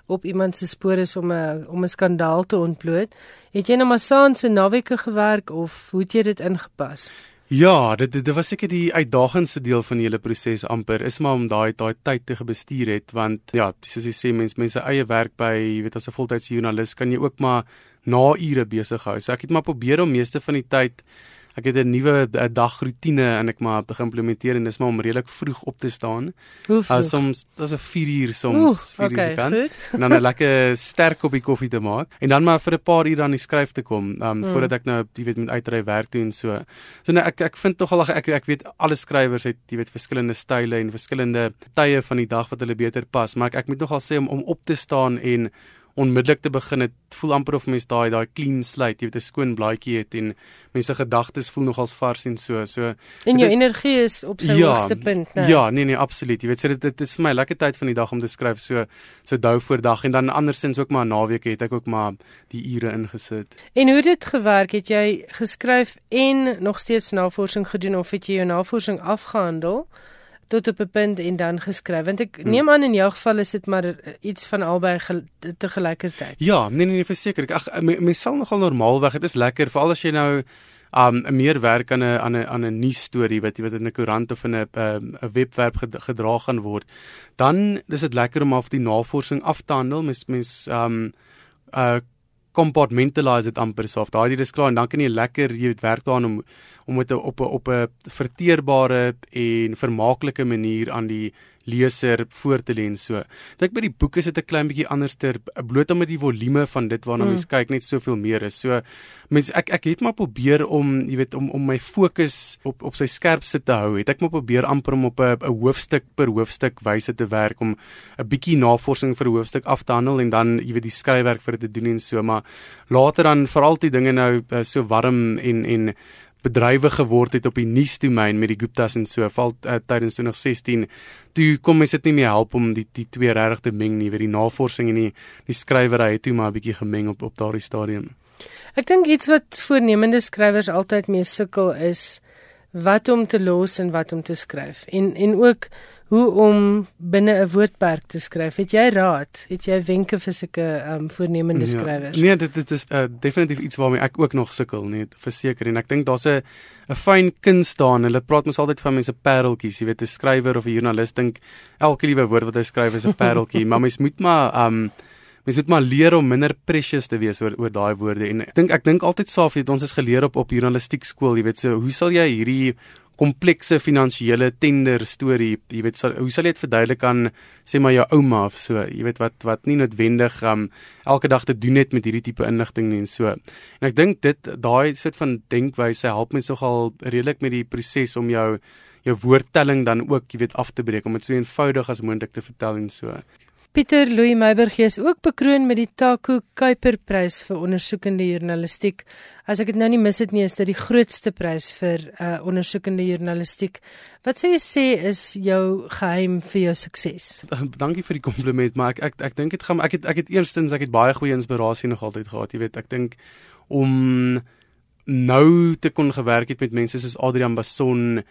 A: op iemand se spore is om 'n om 'n skandaal te ontbloot. Het jy nou maar saans en naweke gewerk of hoe het jy dit ingepas?
D: Ja, dit dit was seker die uitdagendste deel van die hele proses amper is maar om daai daai tyd te bestuur het want ja, soos jy sê mens mense eie werk by, jy weet as 'n voltydse joernalis kan jy ook maar na ure besig hou. So ek het maar probeer om meeste van die tyd ek het 'n nuwe dagroetine en ek maar begin implementeer en dis maar om redelik vroeg op te staan.
A: Hoe vroeg?
D: Uh, soms dis 'n 4 uur soms 4
A: okay,
D: uur kan. En dan 'n lekker sterk koppie koffie te maak en dan maar vir 'n paar uur dan die skryf te kom, um,
A: Mm.
D: voordat ek nou jy weet met uitry werk doen so. So nou ek ek vind tog al ek ek weet alle skrywers het jy weet verskillende style en verskillende tye van die dag wat hulle beter pas, maar ek ek moet nogal sê om om op te staan en onmiddellik te begin dit voel amper of mens daai daai clean slate, jy weet 'n skoon blaadjie het en mense gedagtes voel nogals vars en so. So
A: En jou
D: dit-
A: energie is op sy hoogste punt, né?
D: Ja, nee nee, absoluut. Jy weet, so dit dit is vir my lekker tyd van die dag om te skryf so so dou voor dag en dan andersins ook maar naweke het ek ook maar die ure ingesit.
A: En hoe het dit gewerk? Het jy geskryf en nog steeds navorsing gedoen of het jy jou navorsing afgehandel tot op 'n punt en dan geskryf? Want ek
D: Hmm.
A: neem aan in jou geval is dit maar eh, iets van albei gel te gelykertyd.
D: Ja, nee nee, nee verseker. Ek ag mens me sal nogal normaalweg. Dit is lekker veral as jy nou um meer werk aan 'n aan 'n aan 'n nuus storie wat jy wat in 'n koerant of in 'n 'n 'n webwerf ged- gedra gaan word. Dan is dit lekker om af die navorsing af te handel. Mens mens um uh compartmentalize dit amper so of daai dit is klaar en dan kan jy lekker jy weet werk daaraan om om dit op 'n op 'n verteerbare en vermaaklike manier aan die leser voor te lê en so. Dink by die boek is dit 'n klein bietjie anderster bloot omdat die volume van dit waarna
A: Mm.
D: mens kyk net soveel meer is. So mens ek ek het maar probeer om jy weet om om my fokus op op sy skerpste te hou. Het ek maar probeer amper om op 'n hoofstuk per hoofstuk wyse te werk om 'n bietjie navorsing vir 'n hoofstuk af te handel en dan jy weet die skryfwerk vir dit te doen en so, maar later dan veral die dinge nou uh, so warm en en bedrywe geword het op die nuusdomein met die Guptas en so val uh, tydens 2016 toe kom mens dit nie meer help om die die twee regtig te meng nie weet die navorsing en die die skrywery het toe maar 'n bietjie gemeng op op daardie stadium
A: Ek dink iets wat voornemende skrywers altyd mee sukkel is wat om te los en wat om te skryf. En en ook hoe om binne 'n woordperk te skryf. Het jy raad? Het jy wenke vir sulke um, voornemende skrywers?
D: Ja, nee, dit dit is uh, definitief iets waarmee ek ook nog sukkel, nee, verseker en ek dink daar's 'n 'n fyn kuns staan. Hulle praat mos altyd van mense pareltjies, jy weet 'n skrywer of 'n joernalis dink elke liewe woord wat hy skryf is 'n pareltjie, maar mens moet maar um mens moet maar leer om minder precious te wees oor oor daai woorde en ek dink ek dink altyd saaf het ons is geleer op op journalistiek skool, jy weet so hoe sal jy hierdie komplekse finansiële tender storie, jy weet sal, hoe sal jy dit verduidelik aan sê maar jou ouma of so, jy weet wat wat nie noodwendig um elke dag te doen het met hierdie tipe inligting nie en so. En ek dink dit daai soort van denkwyse help mense nogal redelik met die proses om jou jou woordtelling dan ook, jy weet, af te breek om dit so eenvoudig as moontlik te vertel en so.
A: Pieter Louw Meiburg is ook bekroon met die Taku Kuiperprys vir ondersoekende journalistiek. As ek dit nou nie mis het nie, is dit die grootste prys vir uh, ondersoekende journalistiek. Wat sou jy sê is jou geheim vir jou sukses?
D: Dankie vir die kompliment, maar ek ek ek dink dit gaan ek het ek het eerstens ek het baie goeie inspirasie nog altyd gehad, jy weet, ek dink om nou te kon gewerk het met mense soos Adrian Basson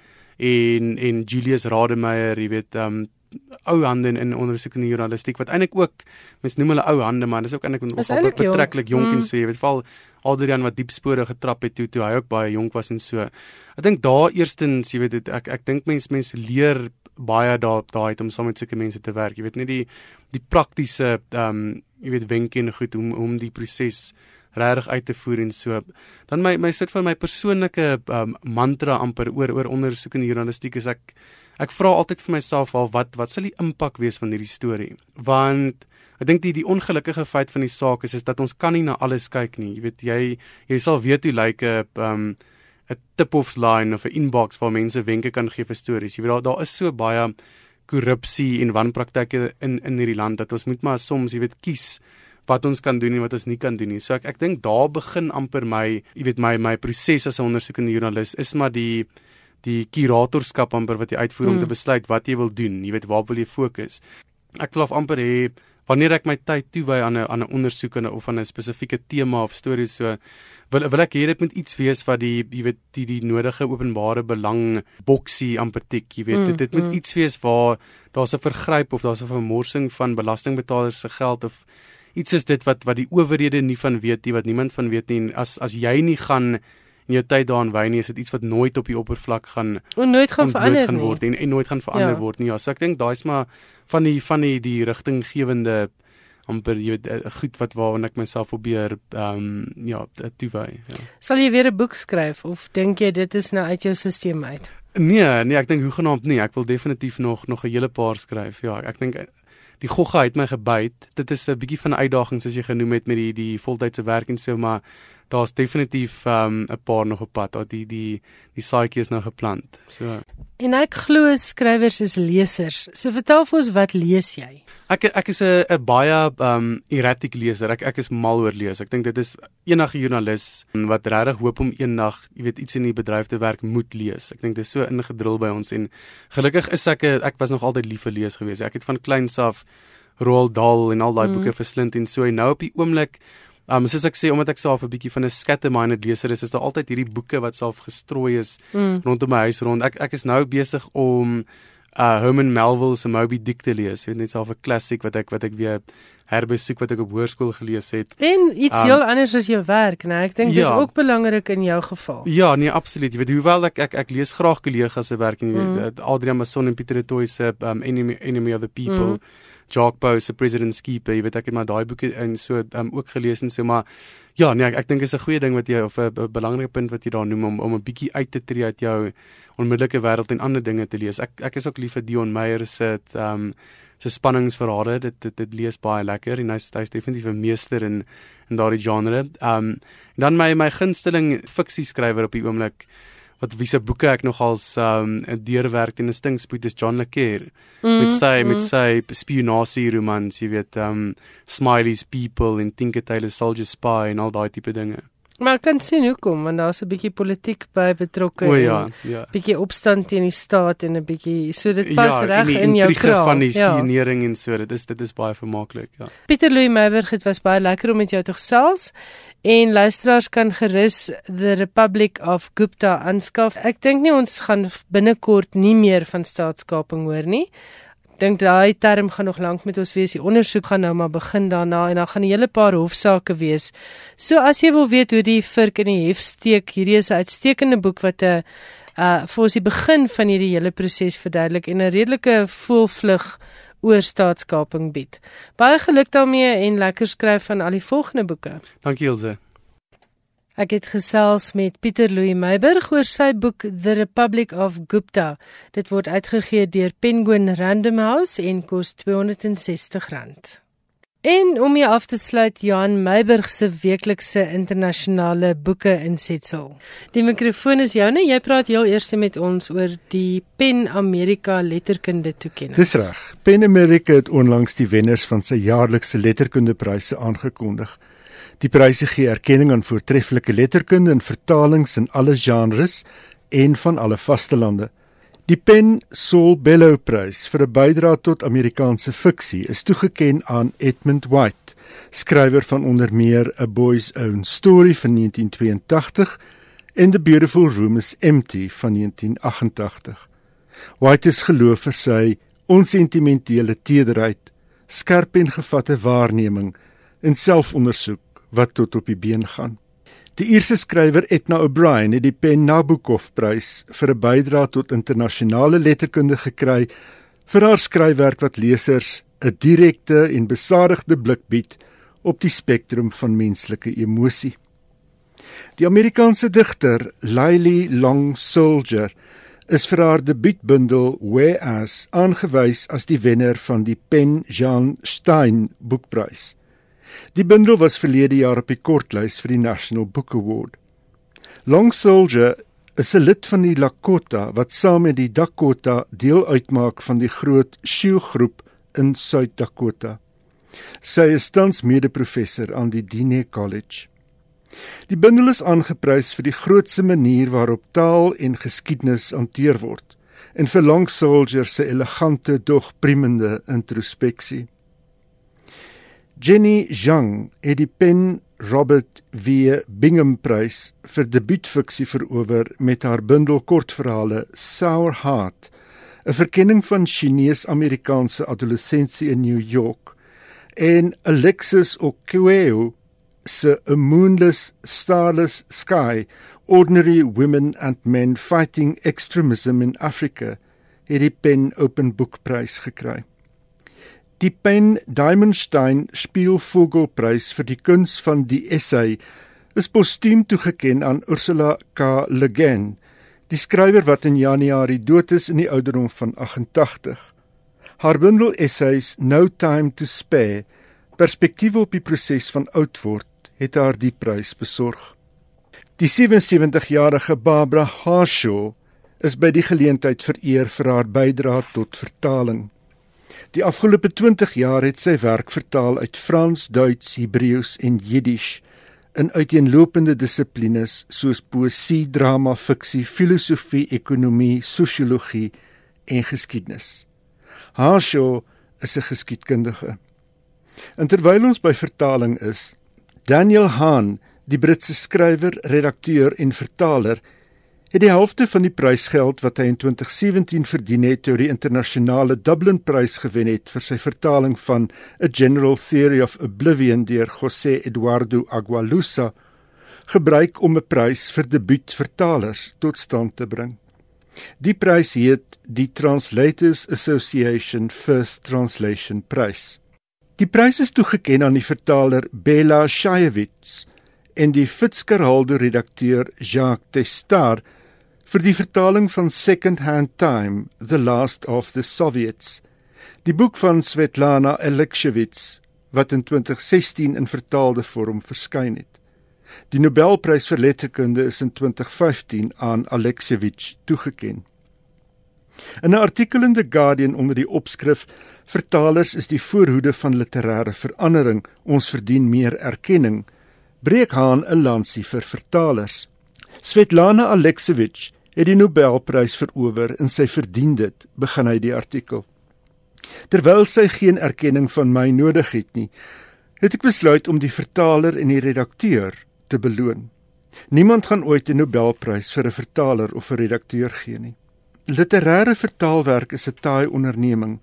D: en en Julius Rademeier, jy weet, um ou hande in, in ondersoekende journalistiek wat eintlik ook mens noem hulle ou hande maar dis ook eintlik nogal betreklik jonk
A: Mm.
D: en so jy weet val Adrian wat diep spore getrap het toe toe hy ook baie jonk was en so ek dink daar eerstens jy weet dit, ek ek dink mense mense leer baie daar daai uit om saam met sulke mense te werk jy weet nie die die praktiese ehm um, jy weet wenke en goed om om die proses regtig uit te voer en so. Dan my my sit van my persoonlike um, mantra amper oor oor ondersoek in die journalistiek is ek ek vra altyd vir myself al wat wat sal die impak wees van hierdie storie? Want ek dink die die ongelukkige feit van die saak is is dat ons kan nie na alles kyk nie. Jy weet jy jy sal weet hoe lyk 'n um 'n tip-off line of 'n inbox waar mense wenke kan gee vir stories. Jy weet daar daar is so baie korrupsie en wanpraktyke in in hierdie land dat ons moet maar soms jy weet kies wat ons kan doen en wat ons nie kan doen nie. So ek ek dink daar begin amper my, jy weet my my proses as 'n ondersoekende joernalis is maar die die kuratorskap amper wat jy uitvoer mm. om te besluit wat jy wil doen. Jy weet waar wil jy fokus? Ek wil af amper hê wanneer ek my tyd toewy aan 'n aan 'n ondersoek en of aan 'n spesifieke tema of storie so wil wil ek hê dit moet iets wees wat die jy weet die die nodige openbare belang boksie amper tik, jy weet mm, dit dit moet mm. iets wees waar daar's 'n vergryp of daar's 'n vermorsing van belastingbetalers se geld of iets is dit wat wat die owerhede nie van weet nie wat niemand van weet nie en as as jy nie gaan in jou tyd daarin wy nie, is dit iets wat nooit op die oppervlak gaan
A: en nooit gaan verander
D: gaan word en, en nooit gaan verander ja. word nie. Ja, so ek dink daai's maar van die van die die rigtinggewende amper jy weet eh, goed wat waarna ek myself probeer ehm um, ja toewy ja.
A: Sal jy weer 'n boek skryf of dink jy dit is nou uit jou stelsel uit?
D: Nee, nee, ek dink hoegenaamd nie. Ek wil definitief nog nog 'n hele paar skryf. Ja, ek dink die gogga het my gebyt. Dit is 'n bietjie van 'n uitdaging soos jy genoem het met die die voltydse werk en so, maar daar's definitief ehm, 'n um, paar nog op pad. Daar die die die saadjie is nou geplant. So.
A: En ek glo skrywers is lesers. So vertel vir ons wat lees jy?
D: Ek ek is 'n 'n baie um erratic leser. Ek ek is mal oor lees. Ek dink dit is enige joernalis wat regtig hoop om eendag, jy weet, iets in die bedryf te werk moet lees. Ek dink dit is so ingedrul by ons en gelukkig is ek ek was nog altyd lief vir lees gewees. Ek het van kleins af Roald Dahl en al daai mm. boeke verslind en so en nou op die oomblik Um soos ek sê omdat ek self 'n bietjie van 'n scatterminded leser is, is daar altyd hierdie boeke wat self gestrooi is mm. rondom my huis rond. Ek ek is nou besig om uh Herman Melville se Moby Dick te lees. Jy weet net self 'n klassiek wat ek wat ek weer herbesoek wat ek op hoërskool gelees het.
A: En iets um, heel anders as jou werk, né? Ek dink ja, dis ook belangrik in jou geval.
D: Ja, nee, absoluut. Jy weet hoewel ek ek ek lees graag kollegas se werk en jy mm. weet Adrian Mason en Pieter Toy se um Enemy Enemy of the People. Mm. Jock Bow se President's Keeper, jy weet ek het maar daai boeke in so um, ook gelees en so maar ja, nee, ek, ek dink is 'n goeie ding wat jy of 'n belangrike punt wat jy daar noem om om 'n bietjie uit te tree uit jou onmiddellike wêreld en ander dinge te lees. Ek ek is ook lief vir Dion Meyer se um se spanningsverhade. Dit, dit dit lees baie lekker en hy's hy's definitief 'n meester in in daardie genre. Um dan my my gunsteling fiksie skrywer op die oomblik wat wie se boeke ek nogals um deurwerk en 'n stinkspoed is John le Carré mm, met sy mm. met sy spionasie romans, jy weet um Smiley's People en Tinker Tailor Soldier Spy en al daai tipe dinge.
A: Maar kan sien hoekom want daar's 'n bietjie politiek by betrokke.
D: O ja, ja.
A: Bietjie opstand teen die staat en 'n bietjie so dit pas ja, reg in jou kraal.
D: Ja, van die spionering ja. en so, dit is dit is baie vermaaklik, ja.
A: Pieter Louw Meiberg, dit was baie lekker om met jou te gesels. En luisteraars kan gerus The Republic of Gupta aanskaf. Ek dink nie ons gaan binnekort nie meer van staatskaping hoor nie dink daai term gaan nog lank met ons wees. Die ondersoek gaan nou maar begin daarna en dan gaan 'n hele paar hofsaake wees. So as jy wil weet hoe die vurk in die hef steek, hierdie is 'n uitstekende boek wat 'n uh vir ons die begin van hierdie hele proses verduidelik en 'n redelike voelvlug oor staatskaping bied. Baie geluk daarmee en lekker skryf van al die volgende boeke.
D: Dankie Elsje.
A: Ek het gesels met Pieter Louw Meiburg oor sy boek The Republic of Gupta. Dit word uitgegee deur Penguin Random House en kos R260. En om hier af te sluit Johan Meiburg se weeklikse internasionale boeke insetsel. Die mikrofoon is joune. Jy praat heel eers met ons oor die Pen Amerika letterkunde toekenning.
E: Dis reg. Pen Amerika het onlangs die wenners van sy jaarlikse letterkundepryse aangekondig. Die pryse gee erkenning aan voortreffelike letterkunde en vertalings in alle genres en van alle vaste lande. Die Pen Saul Bellow Prys vir 'n bydrae tot Amerikaanse fiksie is toegekend aan Edmund White, skrywer van onder meer A Boy's Own Story van 1982 en The Beautiful Room is Empty van 1988. White is geloof vir sy onsentimentele tederheid, skerp en gevatte waarneming en selfondersoek wat tot op die been gaan. Die Ierse skrywer Etna O'Brien het die Pen Nabokov Prys vir 'n bydrae tot internasionale letterkunde gekry vir haar skryfwerk wat lesers 'n direkte en besadigde blik bied op die spektrum van menslike emosie. Die Amerikaanse digter Lily Long Soldier is vir haar debuutbundel Whereas aangewys as die wenner van die Pen Jean Stein Boekprys. Die bundel was verlede jaar op die kortlys vir die National Book Award. Long Soldier is 'n lid van die Lakota wat saam met die Dakota deel uitmaak van die groot Sioux groep in Suid-Dakota. Sy is tans mede-professor aan die Dine College. Die bundel is aangeprys vir die grootse manier waarop taal en geskiedenis hanteer word en vir Long Soldier se elegante dog priemende introspeksie. Jenny Zhang het die Pen Robert W Bingham Prys vir debuutfiksie verower met haar bundel kortverhale Sour Heart, 'n verkenning van Chinese-Amerikaanse adolessensie in New York, en Alexis Okweo se A Moonless Starless Sky Ordinary Women and Men Fighting Extremism in Africa het die Pen Open Book Prys gekry. Die Pen Diamondstein Spielvogelprys vir die kuns van die essay is postuum toegekend aan Ursula K. Le Guin, die skrywer wat in Januarie dood is in die ouderdom van 88. Haar bundel essays No Time to Spare, perspektief op die proses van oud word, het haar die prys besorg. Die 77-jarige Barbara Harshaw is by die geleentheid vereer vir haar bydrae tot vertaling. Die afgelope 20 jaar het sy werk vertaal uit Frans, Duits, Hebreëus en Jiddisch in uiteenlopende dissiplines soos poësie, drama, fiksie, filosofie, ekonomie, sosiologie en geskiedenis. Harshaw is 'n geskiedkundige. En terwyl ons by vertaling is, Daniel Hahn Die Britse skrywer, redakteur en vertaler het die helfte van die prysgeld wat hy in 2017 verdien het toe die internasionale Dublin Prys gewen het vir sy vertaling van A General Theory of Oblivion deur José Eduardo Agualusa gebruik om 'n prys vir debuutvertalers tot stand te bring. Die prys heet die Translators Association First Translation Prize. Die prys is toegekend aan die vertaler Bella Shayevitz en die Fitzgerald redakteur Jacques Testar vir die vertaling van Second Hand Time The Last of the Soviets. Die boek van Svetlana Alexeyevich wat in 2016 in vertaalde vorm verskyn het. Die Nobelprys vir letterkunde is in 2015 aan Alexeyevich toegekend. In 'n artikel in The Guardian onder die opskrif Vertalers is die voorhoede van literêre verandering ons verdien meer erkenning breek Haan 'n lansie vir vertalers. Svetlana Alexeyevich het die Nobelprys verower en sy verdien dit, begin hy die artikel. Terwyl sy geen erkenning van my nodig het nie, het ek besluit om die vertaler en die redakteur te beloon. Niemand gaan ooit 'n Nobelprys vir 'n vertaler of 'n redakteur gee nie. Literêre vertaalwerk is 'n taai onderneming.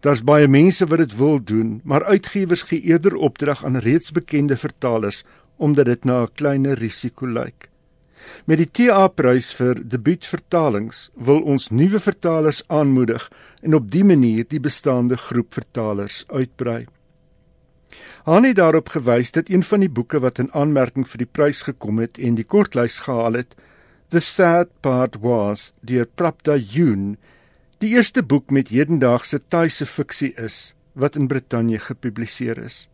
E: Daar's baie mense wat dit wil doen, maar uitgewers gee eerder opdrag aan reeds bekende vertalers omdat dit na 'n kleiner risiko lyk. Met die TA-prys vir debuutvertalings wil ons nuwe vertalers aanmoedig en op dië manier die bestaande groep vertalers uitbrei. Hann het daarop gewys dat een van die boeke wat in aanmerking vir die prys gekom het en die kortlys gehaal het, The Sad Part Was deur Prapta Yoon, die eerste boek met hedendaagse Thaise fiksie is wat in Brittanje gepubliseer is.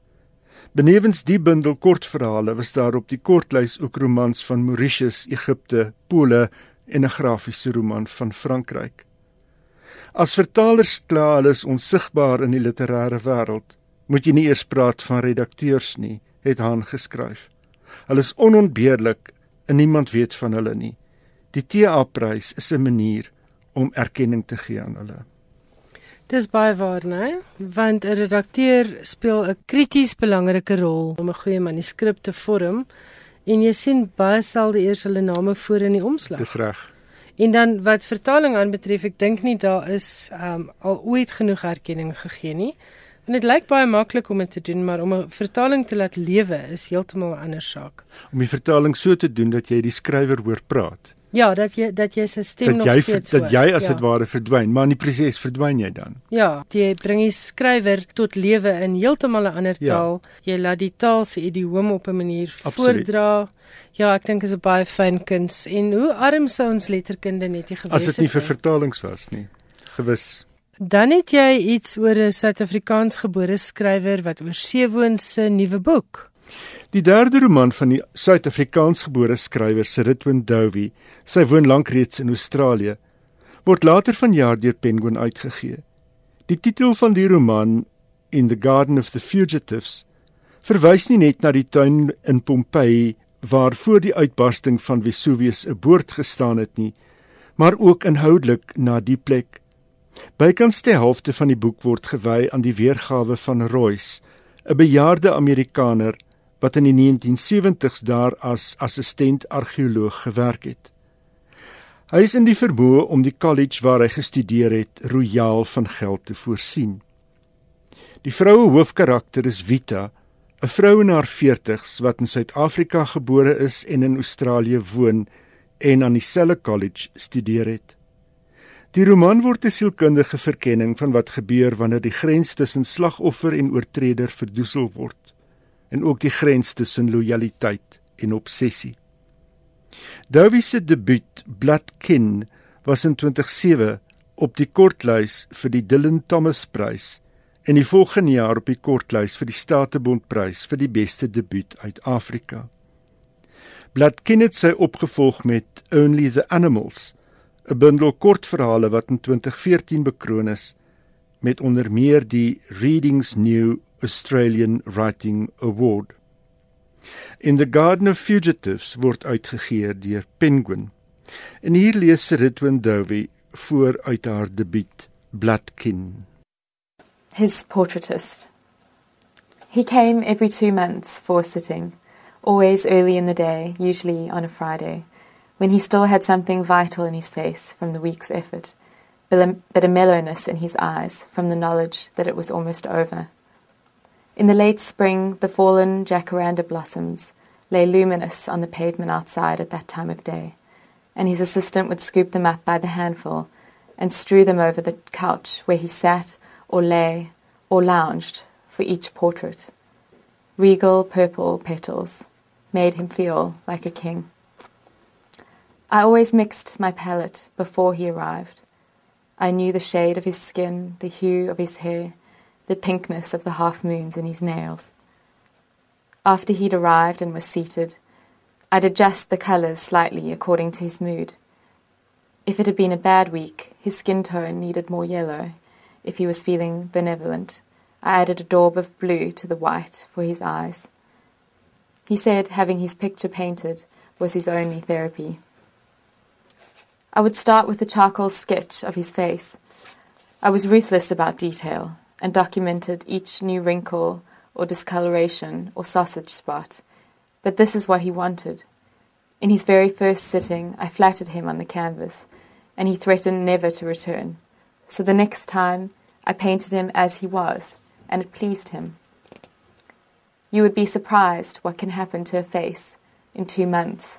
E: Benewens die bundel kortverhale was daar op die kortlys ook romans van Mauritius, Egipte, Pole en 'n grafiese roman van Frankryk. As vertalers kla hulle is onsigbaar in die literêre wêreld, moet jy nie eers praat van redakteurs nie, het Han geskryf. Hulle is onontbeerlik en niemand weet van hulle nie. Die TA-prys is 'n manier om erkenning te gee aan hulle.
A: Dis baie waar, né? Want 'n redakteur speel 'n krities belangrike rol om 'n goeie manuskrip te vorm en jy sien baie selde eers hulle name voor in die omslag.
E: Dis reg.
A: En dan wat vertaling aanbetref, ek dink nie daar is um, al ooit genoeg erkenning gegee nie. En dit lyk baie maklik om dit te doen, maar om 'n vertaling te laat lewe is heeltemal 'n ander saak.
E: Om die vertaling so te doen dat jy die skrywer hoor praat.
A: Ja, dat jy dat jy se stem
E: dat
A: nog
E: jy,
A: steeds
E: dat jy as
A: ja.
E: dit ware verdwyn, maar in die proses verdwyn jy dan.
A: Ja, jy bring die skrywer tot lewe in heeltemal 'n ander
E: Ja.
A: taal. Jy laat die taal se idioom op 'n manier
E: Absoluut.
A: voordra. Ja, ek dink is 'n baie fyn kuns en hoe arm sou ons letterkunde net nie gewees
E: As dit nie vir
A: het
E: vertalings was nie. Gewis.
A: Dan het jy iets oor 'n Suid-Afrikaans gebore skrywer wat oor see woon se nuwe boek.
E: Die derde roman van die Suid-Afrikaans gebore skrywer Siritwin Dowey, sy woon lank reeds in Australië, word later vanjaar deur Penguin uitgegee. Die titel van die roman In the Garden of the Fugitives verwys nie net na die tuin in Pompeii waar voor die uitbarsting van Vesuvius 'n boord gestaan het nie, maar ook inhoudelik na die plek. Bykans die helfte van die boek word gewy aan die weergawe van Royce, 'n bejaarde Amerikaner wat in die 1970s daar as assistent argeoloog gewerk het. Hy is in die vermoë om die college waar hy gestudeer het, royaal van geld te voorsien. Die vroue hoofkarakter is Vita, 'n vrou in haar 40's wat in Suid-Afrika gebore is en in Australië woon en aan dieselfde kollege studeer het. Die roman word 'n sielkundige verkenning van wat gebeur wanneer die grens tussen slagoffer en oortreder verdoesel word en ook die grens tussen lojaliteit en obsessie. Dovey se debuut Bloodkin was in 2007 op die kortlys vir die Dylan Thomas Prys en die volgende jaar op die kortlys vir die Statebond Prys vir die beste debuut uit Afrika. Bloodkin het sy opgevolg met Only the Animals 'n bundel kortverhale wat in 2014 bekroon is met onder meer die Readings New Australian Writing Award. In the Garden of Fugitives word uitgegee deur Penguin. En hier lees Ridwin Dovey voor uit haar debuut Bloodkin.
F: His portraitist. He came every 2 months for sitting, always early in the day, usually on a Friday. when he still had something vital in his face from the week's effort, but a mellowness in his eyes from the knowledge that it was almost over. In the late spring, the fallen jacaranda blossoms lay luminous on the pavement outside at that time of day, and his assistant would scoop them up by the handful and strew them over the couch where he sat or lay or lounged for each portrait. Regal purple petals made him feel like a king. I always mixed my palette before he arrived. I knew the shade of his skin, the hue of his hair, the pinkness of the half moons in his nails. After he'd arrived and was seated, I'd adjust the colours slightly according to his mood. If it had been a bad week, his skin tone needed more yellow. If he was feeling benevolent, I added a daub of blue to the white for his eyes. He said having his picture painted was his only therapy. I would start with a charcoal sketch of his face. I was ruthless about detail and documented each new wrinkle or discoloration or sausage spot. But this is what he wanted. In his very first sitting, I flattered him on the canvas, and he threatened never to return. So the next time, I painted him as he was, and it pleased him. You would be surprised what can happen to a face in two months.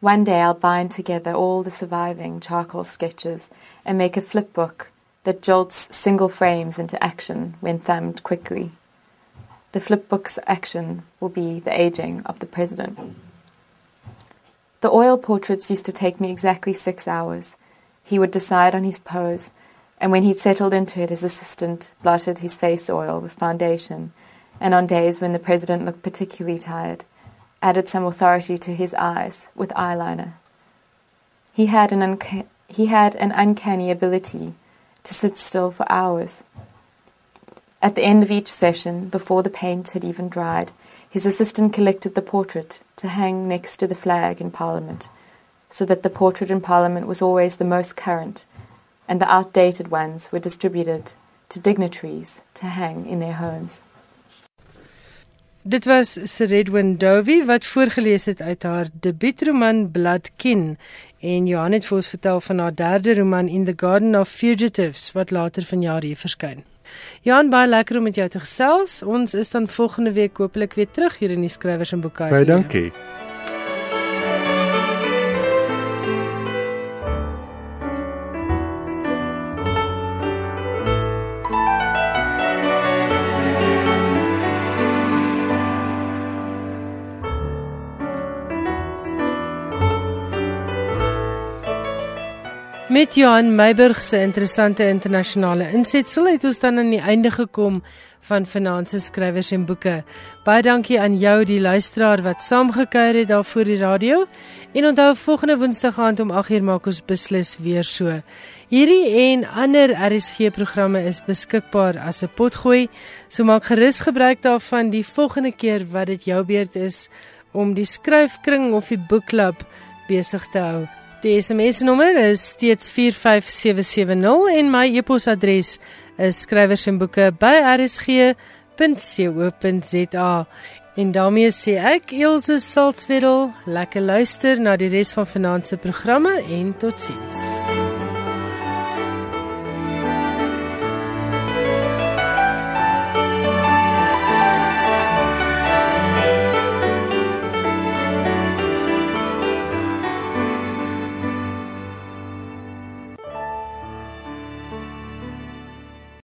F: One day I'll bind together all the surviving charcoal sketches and make a flip book that jolts single frames into action when thumbed quickly. The flip book's action will be the aging of the president. The oil portraits used to take me exactly six hours. He would decide on his pose, and when he'd settled into it, his assistant blotted his face oil with foundation, and on days when the president looked particularly tired, added some authority to his eyes with eyeliner. He had an, unca- he had an uncanny ability to sit still for hours. At the end of each session, before the paint had even dried, his assistant collected the portrait to hang next to the flag in Parliament, so that the portrait in Parliament was always the most current, and the outdated ones were distributed to dignitaries to hang in their homes.
A: Dit was Seredwin Dovey wat voorgeles het uit haar debuutroman Bloodkin en Johan het vir ons vertel van haar derde roman In the Garden of Fugitives wat later vanjaar hier verskyn. Johan, baie lekker om met jou te gesels. Ons is dan volgende week hopelik weer terug hier in die skrywers en boeke.
E: Baie dankie.
A: Met Johan Meiburg se interessante internasionale insetsel het ons dan aan die einde gekom van Finanse Skrywers en Boeke. Baie dankie aan jou die luisteraar wat saamgekuier het daar voor die radio. En onthou volgende Woensdag aand om 8uur maak ons beslis weer so. Hierdie en ander RSG programme is beskikbaar as 'n potgooi. So maak gerus gebruik daarvan die volgende keer wat dit jou beurt is om die skryfkring of die boekklub besig te hou. Die SMS nommer is steeds 45770 en my e-posadres is skrywersenboeke@rsg.co.za. En daarmee sê ek Elsje Salzwetel, lekker luister na die res van vanaand se programme en totsiens.